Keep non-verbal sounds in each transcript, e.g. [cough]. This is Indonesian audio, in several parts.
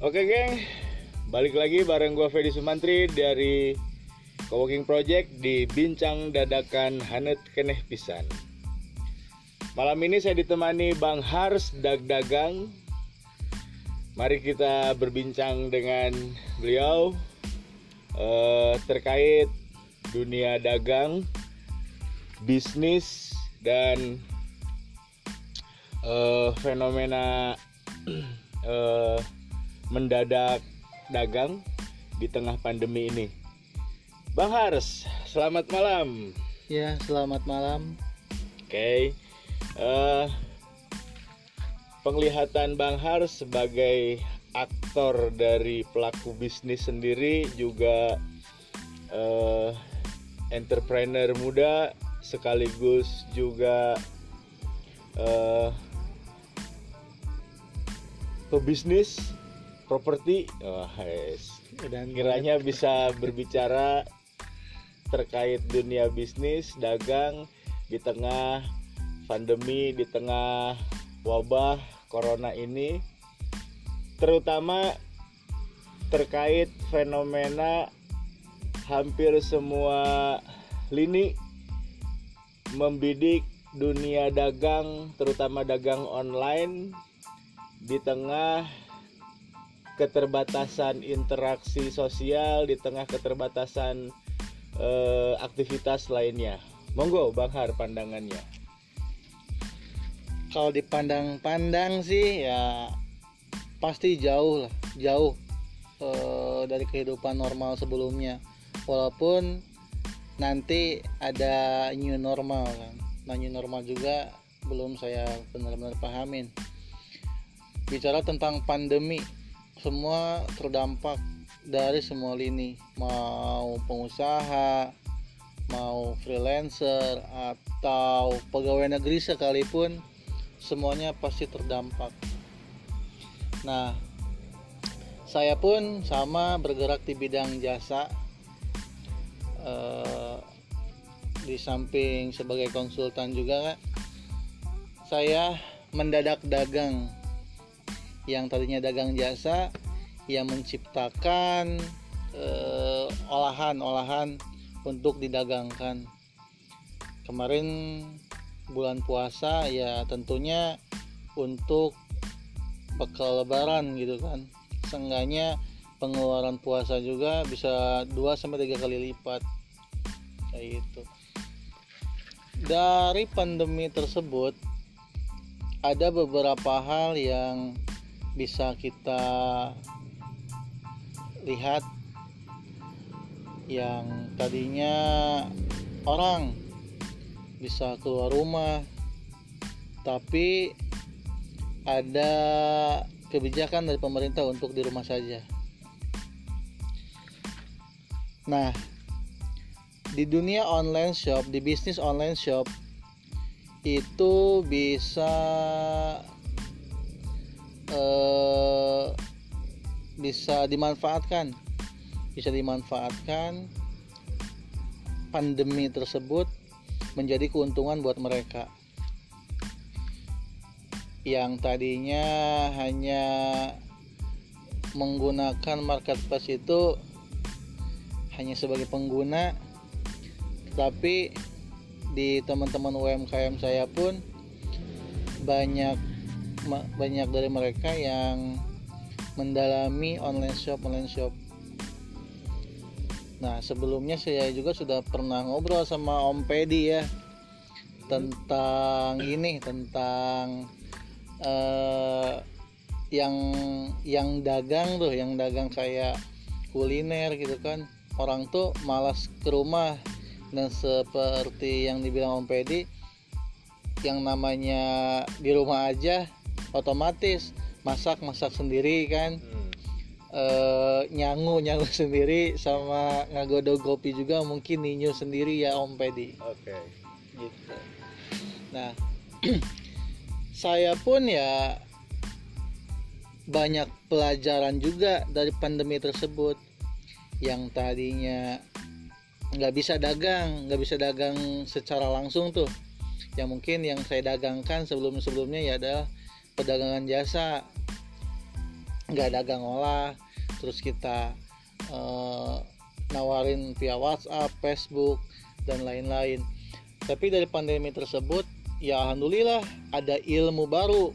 Oke geng, balik lagi bareng gue Fedi Sumantri dari Coworking Project di Bincang Dadakan Hanet Keneh Pisan. Malam ini saya ditemani Bang Hars Dag Dagang. Mari kita berbincang dengan beliau eh, terkait dunia dagang, bisnis dan eh, fenomena [clears throat] eh, mendadak dagang di tengah pandemi ini. Bang Hars, selamat malam. Ya, selamat malam. Oke, eh, penglihatan Bang Hars sebagai aktor dari pelaku bisnis sendiri juga eh, entrepreneur muda sekaligus juga eh, pebisnis properti. Oh, yes. Dan kiranya bisa berbicara terkait dunia bisnis dagang di tengah pandemi di tengah wabah corona ini terutama terkait fenomena hampir semua lini membidik dunia dagang terutama dagang online di tengah keterbatasan interaksi sosial di tengah keterbatasan eh, aktivitas lainnya. Monggo Bang Har pandangannya. kalau dipandang-pandang sih ya pasti jauh lah, jauh eh, dari kehidupan normal sebelumnya. Walaupun nanti ada new normal kan. Nah, new normal juga belum saya benar-benar pahamin. Bicara tentang pandemi, semua terdampak dari semua lini, mau pengusaha, mau freelancer atau pegawai negeri sekalipun semuanya pasti terdampak. Nah, saya pun sama bergerak di bidang jasa eh, di samping sebagai konsultan juga Kak, saya mendadak dagang yang tadinya dagang jasa yang menciptakan eh, olahan-olahan untuk didagangkan. Kemarin bulan puasa ya tentunya untuk bekal lebaran gitu kan. Seenggaknya pengeluaran puasa juga bisa 2 sampai 3 kali lipat. Kayak gitu. Dari pandemi tersebut ada beberapa hal yang bisa kita lihat yang tadinya orang bisa keluar rumah tapi ada kebijakan dari pemerintah untuk di rumah saja. Nah, di dunia online shop, di bisnis online shop itu bisa eh, bisa dimanfaatkan. Bisa dimanfaatkan pandemi tersebut menjadi keuntungan buat mereka. Yang tadinya hanya menggunakan marketplace itu hanya sebagai pengguna tapi di teman-teman UMKM saya pun banyak banyak dari mereka yang mendalami online shop online shop. Nah sebelumnya saya juga sudah pernah ngobrol sama Om Pedi ya tentang ini tentang eh, yang yang dagang tuh yang dagang kayak kuliner gitu kan. Orang tuh malas ke rumah. Dan seperti yang dibilang Om Pedi yang namanya di rumah aja otomatis masak masak sendiri kan. Hmm. e, nyangu nyangu [laughs] sendiri sama ngagodok kopi juga mungkin ninyu sendiri ya Om Pedi. Oke. gitu. Nah [clears throat] saya pun ya banyak pelajaran juga dari pandemi tersebut. Yang tadinya nggak bisa dagang nggak bisa dagang secara langsung tuh. Yang mungkin yang saya dagangkan sebelum sebelumnya ya adalah perdagangan jasa nggak dagang olah terus kita eh, nawarin via WhatsApp, Facebook dan lain-lain. Tapi dari pandemi tersebut ya alhamdulillah ada ilmu baru,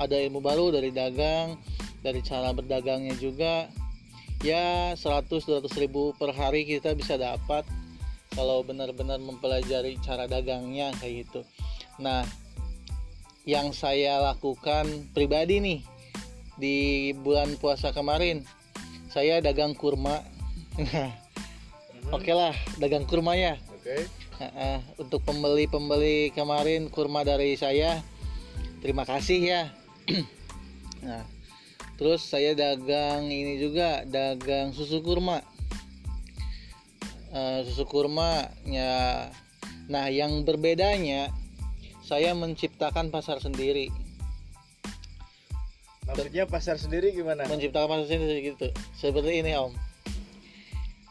ada ilmu baru dari dagang, dari cara berdagangnya juga. Ya 100-200 ribu per hari kita bisa dapat kalau benar-benar mempelajari cara dagangnya kayak gitu. Nah, yang saya lakukan pribadi nih di bulan puasa kemarin, saya dagang kurma. [laughs] Oke lah, dagang kurma ya. Oke. Heeh, untuk pembeli-pembeli kemarin kurma dari saya, terima kasih ya. [clears throat] nah, terus saya dagang ini juga, dagang susu kurma. Eh, susu kurma ya. Nah, yang berbedanya saya menciptakan pasar sendiri. Maksudnya pasar sendiri gimana? Menciptakan pasar sendiri gitu. Seperti ini, Om.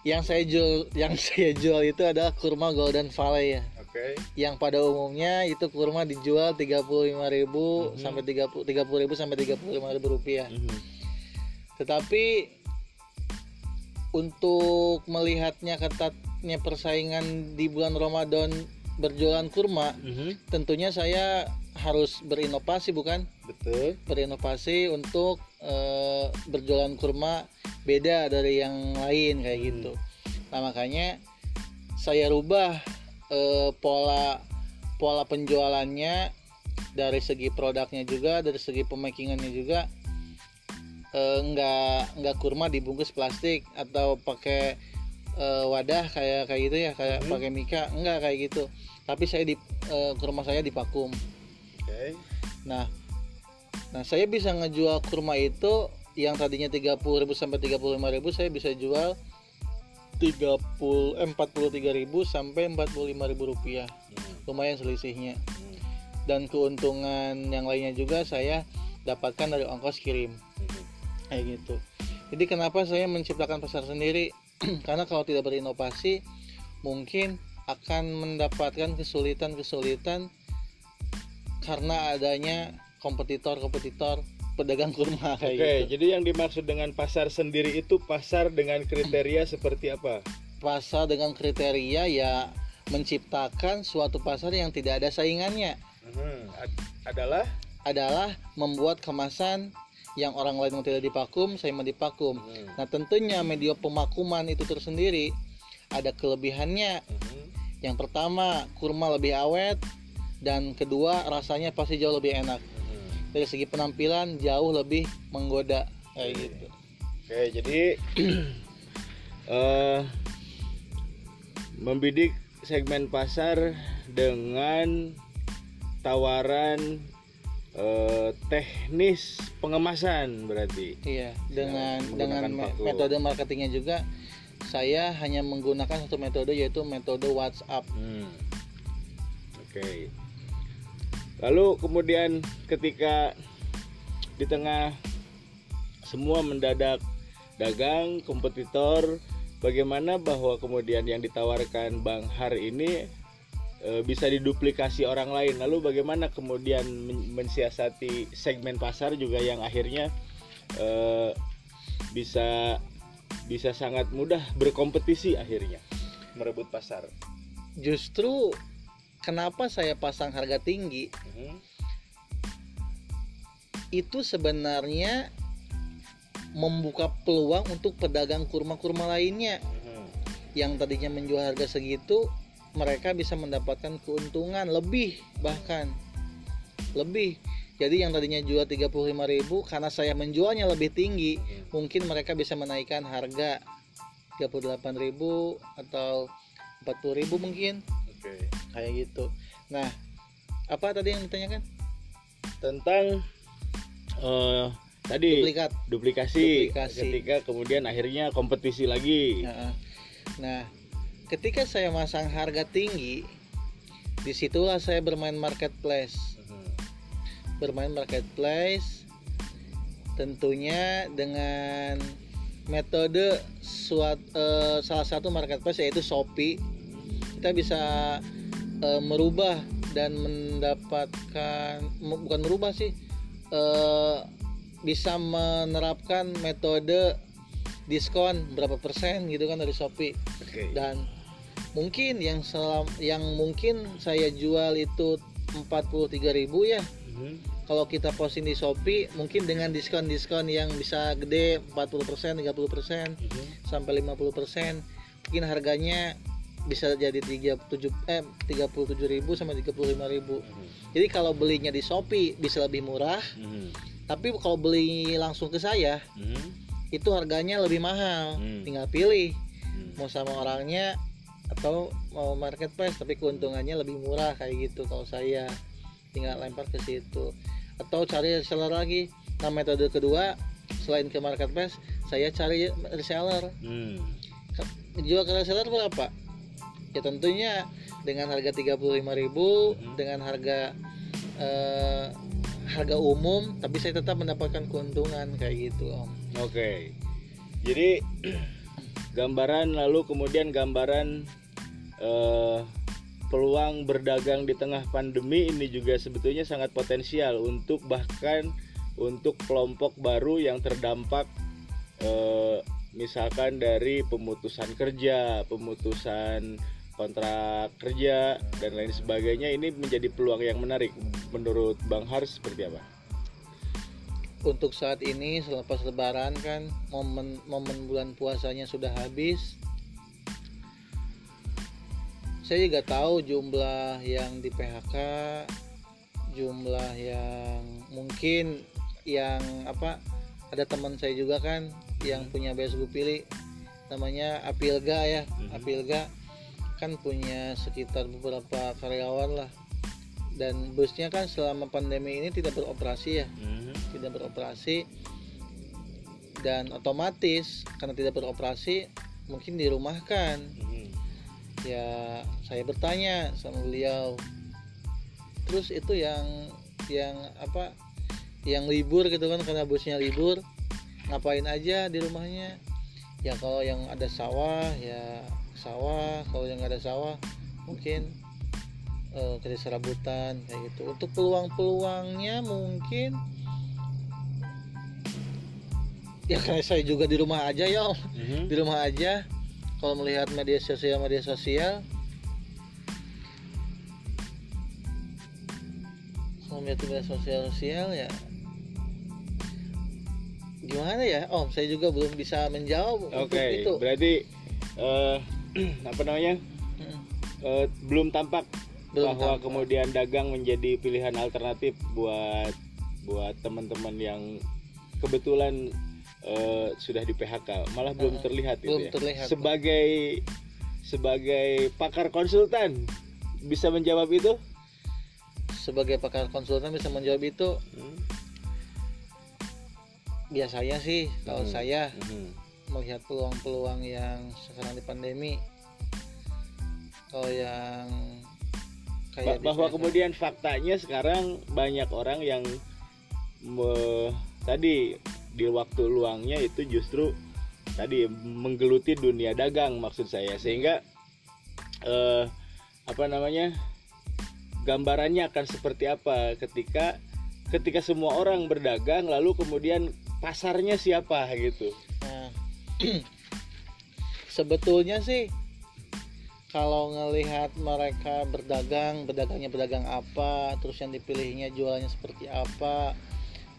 Yang saya jual, yang [laughs] saya jual itu adalah kurma Golden Valley ya. Oke. Yang pada umumnya itu kurma dijual 35.000 Mhm. sampai 30 30.000 sampai 35.000 rupiah. Mhm. Tetapi untuk melihatnya ketatnya persaingan di bulan Ramadan berjualan kurma, Mhm. tentunya saya harus berinovasi bukan? Betul. Berinovasi untuk eh, berjualan kurma beda dari yang lain kayak Hmm. gitu. Nah, makanya saya rubah eh, pola pola penjualannya dari segi produknya juga, dari segi pemakingannya juga eh, nggak nggak kurma dibungkus plastik atau pakai eh, wadah kayak kayak gitu ya kayak Mhm. pakai mika enggak kayak gitu tapi saya di eh, kurma saya dipakum Oke. nah nah saya bisa ngejual kurma itu yang tadinya 30.000 sampai 35.000 saya bisa jual 30 eh, 43.000 sampai 45.000 rupiah Mhm. lumayan selisihnya Mhm. dan keuntungan yang lainnya juga saya dapatkan dari ongkos kirim Mhm. kayak gitu jadi kenapa saya menciptakan pasar sendiri [clears throat] karena kalau tidak berinovasi mungkin akan mendapatkan kesulitan-kesulitan karena adanya kompetitor-kompetitor pedagang kurma Oke, kayak gitu. jadi yang dimaksud dengan pasar sendiri itu pasar dengan kriteria [clears throat] seperti apa? Pasar dengan kriteria ya menciptakan suatu pasar yang tidak ada saingannya Mhm. Ad- adalah adalah membuat kemasan yang orang lain tidak dipakum, saya mau dipakum. Mhm. Nah, tentunya media pemakuman itu tersendiri ada kelebihannya. Mhm. Yang pertama, kurma lebih awet dan kedua, rasanya pasti jauh lebih enak. Mhm. Dari segi penampilan jauh lebih menggoda kayak Oke. gitu. Oke, jadi [clears throat] eh membidik segmen pasar dengan tawaran eh, teknis pengemasan berarti. Iya, dengan dengan me- vakum. metode marketingnya juga saya hanya menggunakan satu metode yaitu metode WhatsApp. Hmm. Oke. Lalu kemudian ketika di tengah semua mendadak dagang kompetitor, bagaimana bahwa kemudian yang ditawarkan Bang Har ini e, bisa diduplikasi orang lain. Lalu bagaimana kemudian men- mensiasati segmen pasar juga yang akhirnya e, bisa bisa sangat mudah berkompetisi akhirnya merebut pasar. Justru kenapa saya pasang harga tinggi Mhm. itu sebenarnya membuka peluang untuk pedagang kurma-kurma lainnya Mhm. yang tadinya menjual harga segitu mereka bisa mendapatkan keuntungan lebih bahkan lebih jadi yang tadinya jual 35.000 karena saya menjualnya lebih tinggi Mhm. mungkin mereka bisa menaikkan harga 38.000 atau 40.000 mungkin Oke. kayak gitu nah apa tadi yang ditanyakan Tentang eh, tadi duplikat duplikasi, Duplikasi. ketika kemudian akhirnya kompetisi lagi. Nah, Nah, ketika saya masang harga tinggi, di situlah saya bermain marketplace. Mhm. Bermain marketplace, tentunya dengan metode suat, eh, salah satu marketplace yaitu Shopee. Kita bisa eh, merubah dan mendapatkan bukan merubah sih, eh, bisa menerapkan metode diskon berapa persen gitu kan dari Shopee Oke. dan mungkin yang selam, yang mungkin saya jual itu 43.000 ya Mhm. kalau kita posting di Shopee mungkin dengan diskon-diskon yang bisa gede 40% 30% Mhm. sampai 50% mungkin harganya bisa jadi 37 eh 37.000 sampai 35.000 Mhm. jadi kalau belinya di Shopee bisa lebih murah Mhm. tapi kalau beli langsung ke saya Mhm. itu harganya lebih mahal Hmm. tinggal pilih Mhm. mau sama orangnya atau mau marketplace tapi keuntungannya lebih murah kayak gitu kalau saya tinggal lempar ke situ atau cari reseller lagi nah metode kedua selain ke marketplace saya cari reseller Mhm. jual ke reseller berapa ya tentunya dengan harga 35.000 Mhm. dengan harga eh, harga umum tapi saya tetap mendapatkan keuntungan kayak gitu om Oke. Jadi [clears throat] gambaran lalu kemudian gambaran eh, peluang berdagang di tengah pandemi ini juga sebetulnya sangat potensial untuk bahkan untuk kelompok baru yang terdampak eh, misalkan dari pemutusan kerja, pemutusan kontrak kerja dan lain sebagainya ini menjadi peluang yang menarik menurut Bang Har seperti apa? Untuk saat ini selepas lebaran kan momen momen bulan puasanya sudah habis. Saya juga tahu jumlah yang di PHK jumlah yang mungkin yang apa ada teman saya juga kan yang punya BSG pilih namanya Apilga ya. Mhm. Apilga kan punya sekitar beberapa karyawan lah. Dan busnya kan selama pandemi ini tidak beroperasi ya. Mhm. Tidak beroperasi dan otomatis karena tidak beroperasi mungkin dirumahkan. Mhm. ya saya bertanya sama beliau. Terus itu yang yang apa yang libur gitu kan karena busnya libur ngapain aja di rumahnya? Ya kalau yang ada sawah ya sawah kalau yang nggak ada sawah mungkin eh, kerja serabutan kayak gitu. Untuk peluang-peluangnya mungkin ya karena saya juga di rumah aja ya Om. Mhm. di rumah aja. Kalau melihat media sosial media sosial. Kalau melihat media sosial sosial ya. Gimana ya om? Saya juga belum bisa menjawab Oke, untuk itu. berarti eh, [clears throat] apa namanya? Hmm, eh, belum tampak belum bahwa tampak. kemudian dagang menjadi pilihan alternatif buat buat teman-teman yang kebetulan eh, sudah di PHK, malah belum Uh-uh, terlihat itu belum ya. terlihat. Sebagai sebagai pakar konsultan bisa menjawab itu? sebagai pakar konsultan bisa menjawab itu Hmm. biasanya sih kalau Hmm. saya Mhm. melihat peluang-peluang yang sekarang di pandemi kalau yang kayak di bahwa PHK. kemudian faktanya sekarang banyak orang yang me- tadi di waktu luangnya itu justru tadi menggeluti dunia dagang maksud saya sehingga eh, apa namanya gambarannya akan seperti apa ketika ketika semua orang berdagang lalu kemudian pasarnya siapa gitu Nah, [clears throat] sebetulnya sih kalau ngelihat mereka berdagang, berdagangnya pedagang apa, terus yang dipilihnya jualannya seperti apa.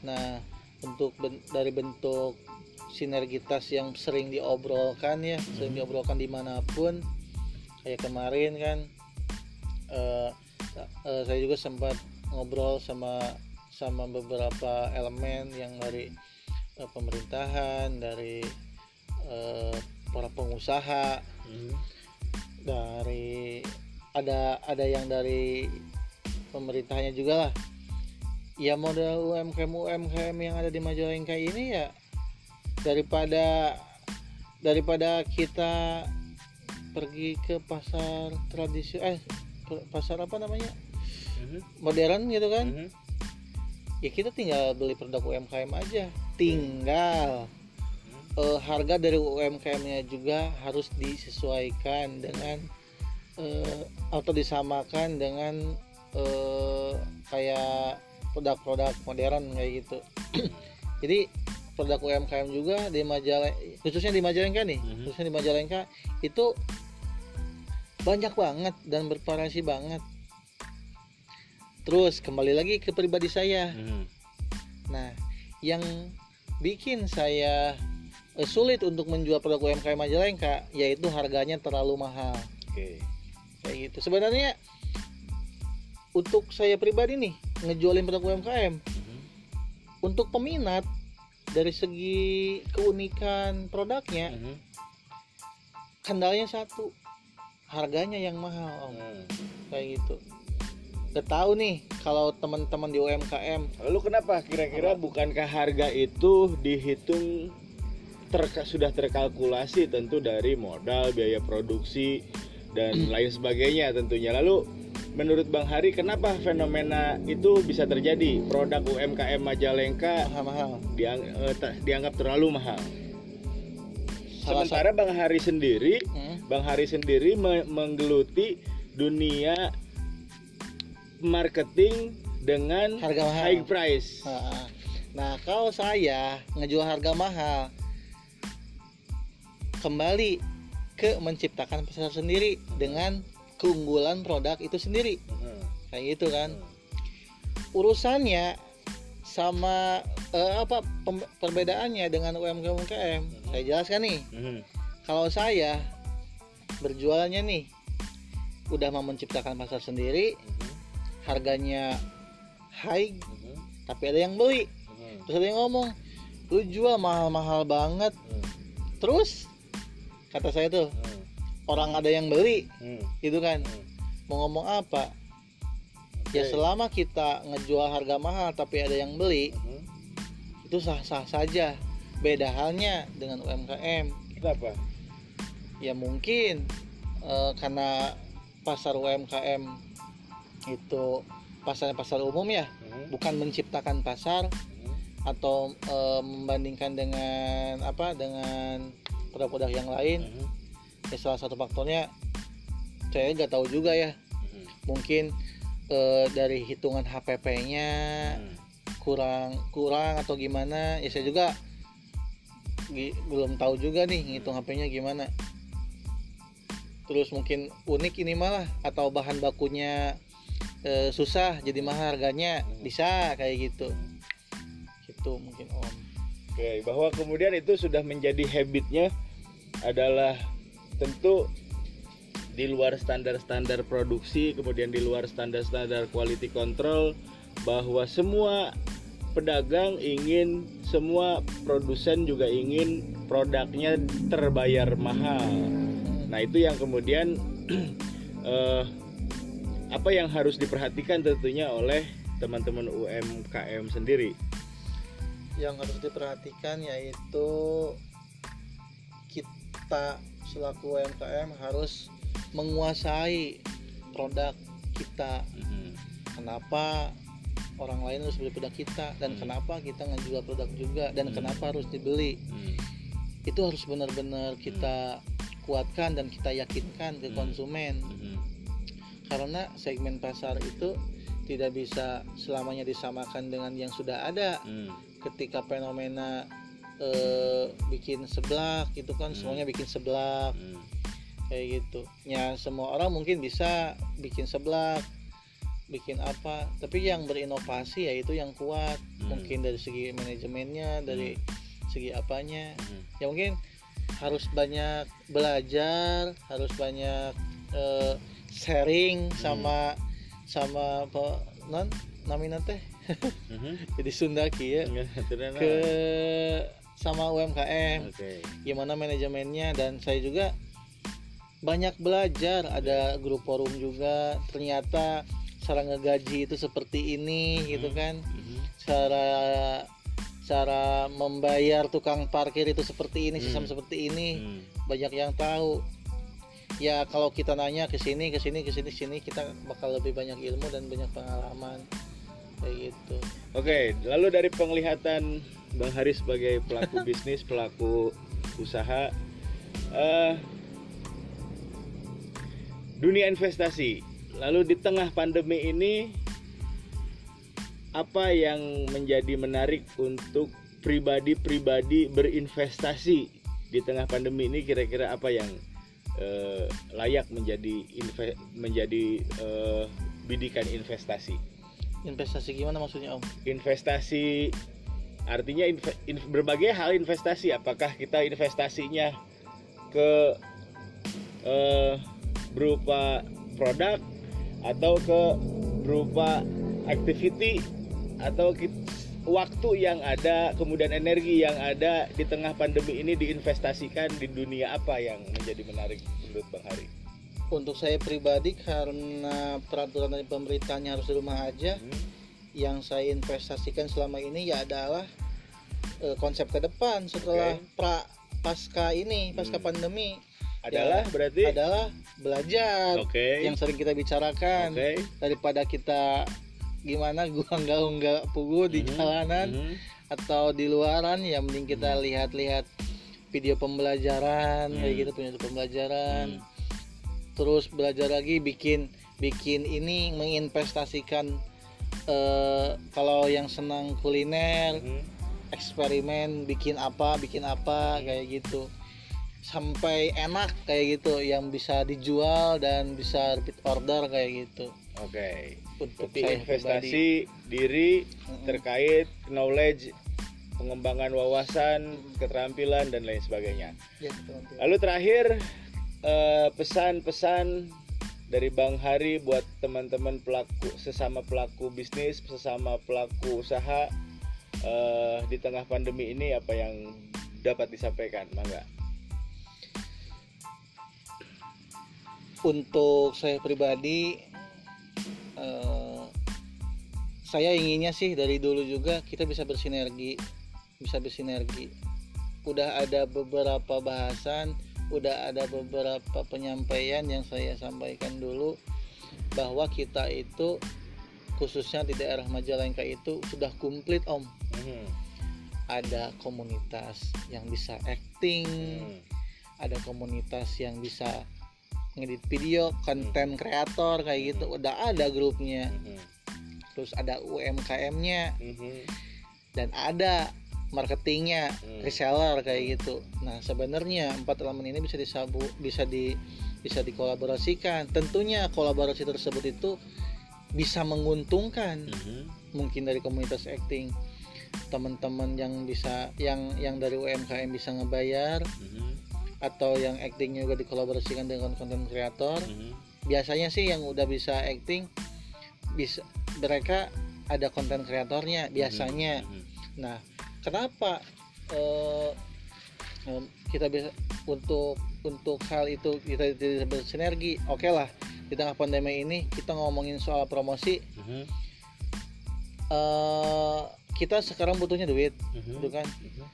Nah, untuk ben- dari bentuk sinergitas yang sering diobrolkan ya, sering diobrolkan di mana pun. Kayak kemarin kan, eh, eh, saya juga sempat ngobrol sama sama beberapa elemen yang dari eh, pemerintahan, dari eh, para pengusaha, dari ada ada yang dari pemerintahnya juga lah. Ya model UMKM UMKM yang ada di Majalengka ini ya daripada daripada kita pergi ke pasar tradisi eh pasar apa namanya? Modern gitu kan? Mhm. ya kita tinggal beli produk UMKM aja. Tinggal. Eh, harga dari UMKM-nya juga harus disesuaikan dengan eh, atau disamakan dengan eh, kayak produk-produk modern kayak gitu [clears throat] jadi produk UMKM juga di Majalengka khususnya di Majalengka nih Mhm. khususnya di Majalengka itu banyak banget dan bervariasi banget terus kembali lagi ke pribadi saya Mhm. nah yang bikin saya eh, sulit untuk menjual produk UMKM Majalengka yaitu harganya terlalu mahal Oke. kayak gitu sebenarnya untuk saya pribadi nih ngejualin produk UMKM Mhm. untuk peminat dari segi keunikan produknya Mhm. kendalanya satu harganya yang mahal om Hmm. kayak gitu udah tahu nih kalau teman-teman di UMKM Lalu kenapa kira-kira bukankah harga itu dihitung terka- sudah terkalkulasi tentu dari modal, biaya produksi dan lain sebagainya tentunya. Lalu menurut Bang Hari kenapa fenomena itu bisa terjadi? Produk UMKM Majalengka mahal-mahal diang- eh, dianggap terlalu mahal. Salah Sementara Bang Hari sendiri, Hmm, Bang Hari sendiri me- menggeluti dunia marketing dengan harga mahal high price. Nah, nah kalau saya ngejual harga mahal kembali ke menciptakan pasar sendiri dengan keunggulan produk itu sendiri Mhm. kayak gitu kan urusannya sama eh, apa perbedaannya dengan UMKM UMKM saya jelaskan nih Mhm. kalau saya berjualannya nih udah mau menciptakan pasar sendiri Mhm. harganya high Mhm. tapi ada yang beli Mhm. terus ada yang ngomong lu jual mahal-mahal banget Mhm. terus kata saya tuh Mhm. Orang ada yang beli Mhm. gitu kan Mhm. mau ngomong apa ya Oke. selama kita ngejual harga mahal tapi ada yang beli Mhm. itu sah-sah saja beda halnya dengan UMKM Kenapa? ya mungkin eh, karena pasar UMKM itu pasarnya pasar umum ya Mhm. bukan menciptakan pasar Mhm. atau eh, membandingkan dengan apa dengan produk-produk yang lain Mhm. Ya salah satu faktornya saya nggak tahu juga ya. Mhm. mungkin eh, dari hitungan HPP-nya Mhm. kurang kurang atau gimana ya saya juga gi- belum tahu juga nih ngitung HP-nya gimana. Terus mungkin unik ini malah atau bahan bakunya eh, susah jadi mahal harganya bisa kayak gitu. Gitu mungkin om. Oke, bahwa kemudian itu sudah menjadi habitnya adalah tentu di luar standar-standar produksi, kemudian di luar standar-standar quality control, bahwa semua pedagang ingin, semua produsen juga ingin produknya terbayar mahal. Nah itu yang kemudian [clears throat] eh, apa yang harus diperhatikan tentunya oleh teman-teman UMKM sendiri. yang harus diperhatikan yaitu kita selaku UMKM harus menguasai produk kita. Kenapa orang lain harus beli produk kita? Dan Hmm. kenapa kita ngejual produk juga? Dan Hmm. kenapa harus dibeli? Itu harus benar-benar kita kuatkan dan kita yakinkan ke Hmm. konsumen. Karena segmen pasar itu tidak bisa selamanya disamakan dengan yang sudah ada. Ketika fenomena eh, bikin seblak gitu kan Hmm. semuanya bikin seblak. Kayak gitu. Ya semua orang mungkin bisa bikin seblak bikin apa. Tapi yang berinovasi yaitu yang kuat. Hmm. mungkin dari segi manajemennya dari segi apanya. Ya mungkin harus banyak belajar harus banyak eh, sharing Hmm. sama sama apa non namina teh? [laughs] Jadi Sunda ya. Ke sama UMKM Oke. gimana manajemennya? Dan saya juga banyak belajar. Ada grup forum juga. Ternyata cara ngegaji itu seperti ini gitu Hmm. kan cara cara membayar tukang parkir itu seperti ini sistem Hmm. seperti ini. Banyak yang tahu. Ya kalau kita nanya ke sini ke sini ke sini sini kita bakal lebih banyak ilmu dan banyak pengalaman. Kayak gitu. Oke, lalu dari penglihatan Bang Hari sebagai pelaku [laughs] bisnis, pelaku usaha, eh, dunia investasi. Lalu di tengah pandemi ini, apa yang menjadi menarik untuk pribadi-pribadi berinvestasi di tengah pandemi ini kira-kira apa yang eh, layak menjadi inve- menjadi eh, bidikan investasi? investasi gimana maksudnya om Investasi artinya inve- in- berbagai hal investasi. Apakah kita investasinya ke eh, berupa produk atau ke berupa activity atau ki- waktu yang ada kemudian energi yang ada di tengah pandemi ini diinvestasikan di dunia apa yang menjadi menarik menurut Bang Hari? untuk saya pribadi karena peraturan dari pemerintahnya harus di rumah aja Hmm? Yang saya investasikan selama ini ya adalah eh, konsep ke depan setelah Oke. pra pasca ini pasca Hmm. pandemi Adalah berarti adalah belajar Oke. yang sering kita bicarakan Oke. daripada kita gimana gua [laughs] nggak nggak pugu di Mhm. jalanan Mhm. atau di luaran ya mending kita lihat-lihat video pembelajaran kayak Hmm. gitu punya pembelajaran Hmm. terus belajar lagi bikin bikin ini menginvestasikan eh, kalau yang senang kuliner Mhm. eksperimen bikin apa bikin apa kayak gitu sampai enak kayak gitu yang bisa dijual dan bisa repeat order kayak gitu Oke. untuk Berarti investasi diri Mm-mm. terkait knowledge, pengembangan wawasan, keterampilan dan lain sebagainya. Ya. Lalu terakhir eh, pesan-pesan dari Bang Hari buat teman-teman pelaku sesama pelaku bisnis, sesama pelaku usaha eh, di tengah pandemi ini apa yang dapat disampaikan, Mangga? untuk saya pribadi eh, saya inginnya sih dari dulu juga kita bisa bersinergi bisa bersinergi udah ada beberapa bahasan udah ada beberapa penyampaian yang saya sampaikan dulu bahwa kita itu khususnya di daerah Majalengka itu sudah komplit om Mhm. ada komunitas yang bisa acting Hmm. ada komunitas yang bisa ngedit video konten kreator kayak gitu udah ada grupnya Mhm. terus ada UMKM-nya Mhm. dan ada marketingnya Hmm. reseller kayak gitu nah sebenarnya empat elemen ini bisa disabu bisa di bisa dikolaborasikan tentunya kolaborasi tersebut itu bisa menguntungkan Mhm. mungkin dari komunitas acting teman-teman yang bisa yang yang dari UMKM bisa ngebayar Mhm. atau yang acting juga dikolaborasikan dengan konten kreator Mhm. biasanya sih yang udah bisa acting bisa mereka ada konten kreatornya biasanya Mhm. nah kenapa eh, em, kita bisa untuk untuk hal itu kita tidak bersinergi oke lah di tengah pandemi ini kita ngomongin soal promosi Mhm. eh kita sekarang butuhnya duit Mhm. gitu kan Mhm.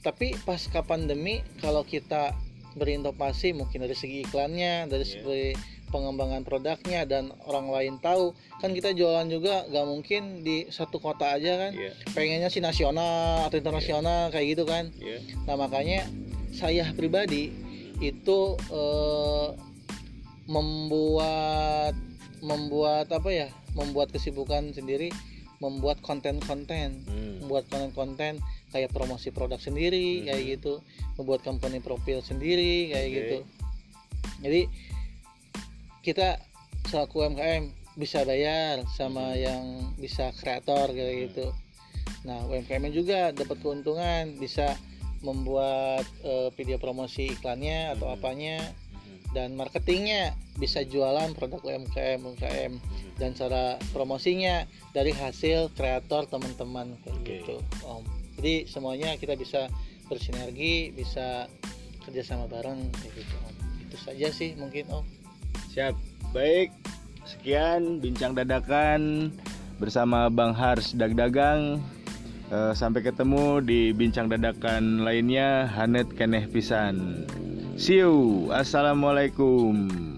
tapi pasca pandemi kalau kita berinovasi mungkin dari segi iklannya dari Iya. segi pengembangan produknya dan orang lain tahu kan kita jualan juga gak mungkin di satu kota aja kan Iya. pengennya sih nasional atau internasional kayak gitu kan Iya. nah makanya saya pribadi itu eh, membuat membuat apa ya membuat kesibukan sendiri membuat konten-konten Hmm. membuat konten-konten kayak promosi produk sendiri Mhm. kayak gitu membuat company profil sendiri kayak Oke. gitu jadi kita selaku UMKM bisa bayar sama yang bisa kreator kayak Mhm. gitu nah UMKM juga dapat keuntungan bisa membuat eh, video promosi iklannya atau Mhm. apanya Mhm. dan marketingnya bisa jualan produk UMKM UMKM Mhm. dan cara promosinya dari hasil kreator teman-teman kayak Oke. gitu om jadi semuanya kita bisa bersinergi bisa kerjasama bareng gitu om itu saja sih mungkin om Siap. Baik. Sekian bincang dadakan bersama Bang Hars Dagdagang. Eh, sampai ketemu di bincang dadakan lainnya Hanet Keneh Pisan. See you. Assalamualaikum.